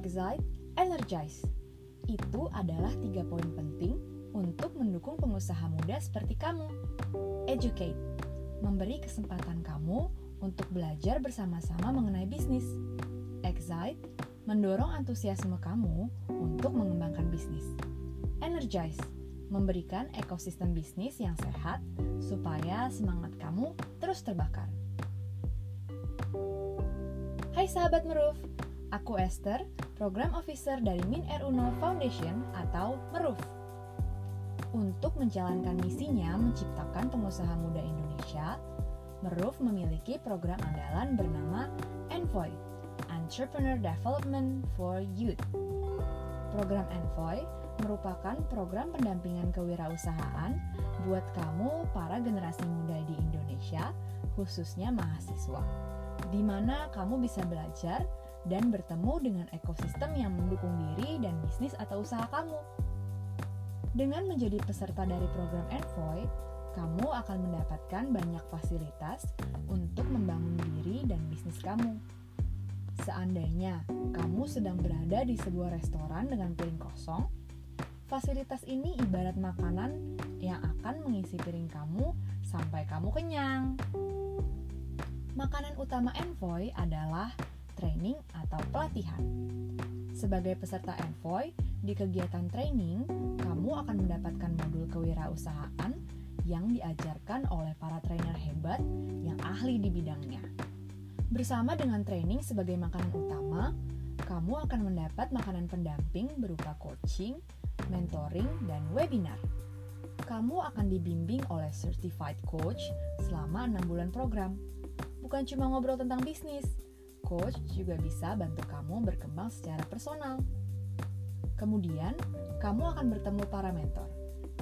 Excite, Energize. Itu adalah tiga poin penting untuk mendukung pengusaha muda seperti kamu. Educate, memberi kesempatan kamu untuk belajar bersama-sama mengenai bisnis. Excite, mendorong antusiasme kamu untuk mengembangkan bisnis. Energize, memberikan ekosistem bisnis yang sehat supaya semangat kamu terus terbakar. Hai sahabat Meruf, aku Esther, Program Officer dari Min Uno Foundation atau Meruf. Untuk menjalankan misinya menciptakan pengusaha muda Indonesia, Meruf memiliki program andalan bernama Envoy, Entrepreneur Development for Youth. Program Envoy merupakan program pendampingan kewirausahaan buat kamu para generasi muda di Indonesia, khususnya mahasiswa, di mana kamu bisa belajar dan bertemu dengan ekosistem yang mendukung diri dan bisnis atau usaha kamu. Dengan menjadi peserta dari program Envoy, kamu akan mendapatkan banyak fasilitas untuk membangun diri dan bisnis kamu. Seandainya kamu sedang berada di sebuah restoran dengan piring kosong, fasilitas ini ibarat makanan yang akan mengisi piring kamu sampai kamu kenyang. Makanan utama Envoy adalah training atau pelatihan. Sebagai peserta Envoy, di kegiatan training, kamu akan mendapatkan modul kewirausahaan yang diajarkan oleh para trainer hebat yang ahli di bidangnya. Bersama dengan training sebagai makanan utama, kamu akan mendapat makanan pendamping berupa coaching, mentoring, dan webinar. Kamu akan dibimbing oleh certified coach selama 6 bulan program. Bukan cuma ngobrol tentang bisnis, coach juga bisa bantu kamu berkembang secara personal. Kemudian, kamu akan bertemu para mentor,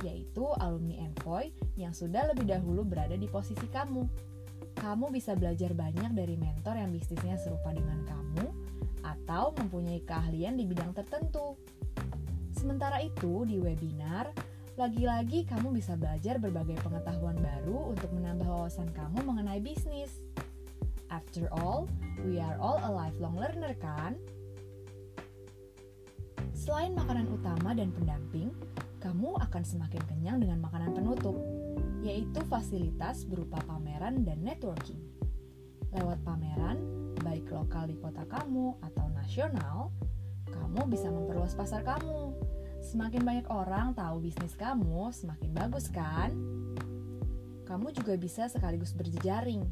yaitu alumni Envoy yang sudah lebih dahulu berada di posisi kamu. Kamu bisa belajar banyak dari mentor yang bisnisnya serupa dengan kamu atau mempunyai keahlian di bidang tertentu. Sementara itu, di webinar, lagi-lagi kamu bisa belajar berbagai pengetahuan baru untuk menambah wawasan kamu mengenai bisnis. After all, we are all a lifelong learner kan? Selain makanan utama dan pendamping, kamu akan semakin kenyang dengan makanan penutup, yaitu fasilitas berupa pameran dan networking. Lewat pameran, baik lokal di kota kamu atau nasional, kamu bisa memperluas pasar kamu. Semakin banyak orang tahu bisnis kamu, semakin bagus kan? Kamu juga bisa sekaligus berjejaring,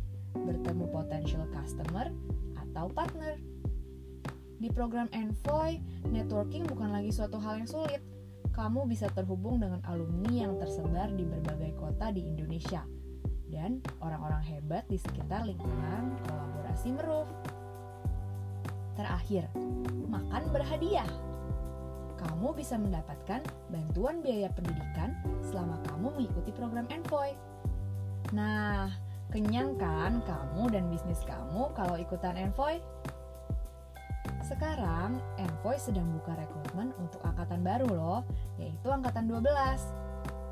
bertemu potential customer atau partner di program Envoy, networking bukan lagi suatu hal yang sulit. Kamu bisa terhubung dengan alumni yang tersebar di berbagai kota di Indonesia dan orang-orang hebat di sekitar lingkungan kolaborasi Meruf. Terakhir, makan berhadiah. Kamu bisa mendapatkan bantuan biaya pendidikan selama kamu mengikuti program Envoy. Nah, kenyang kan kamu dan bisnis kamu kalau ikutan Envoy? Sekarang, Envoy sedang buka rekrutmen untuk angkatan baru loh, yaitu angkatan 12.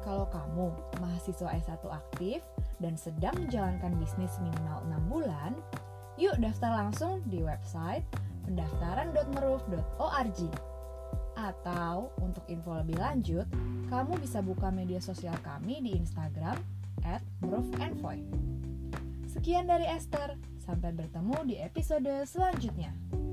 Kalau kamu mahasiswa S1 aktif dan sedang menjalankan bisnis minimal 6 bulan, yuk daftar langsung di website pendaftaran.meruf.org. Atau untuk info lebih lanjut, kamu bisa buka media sosial kami di Instagram at Sekian dari Esther, sampai bertemu di episode selanjutnya.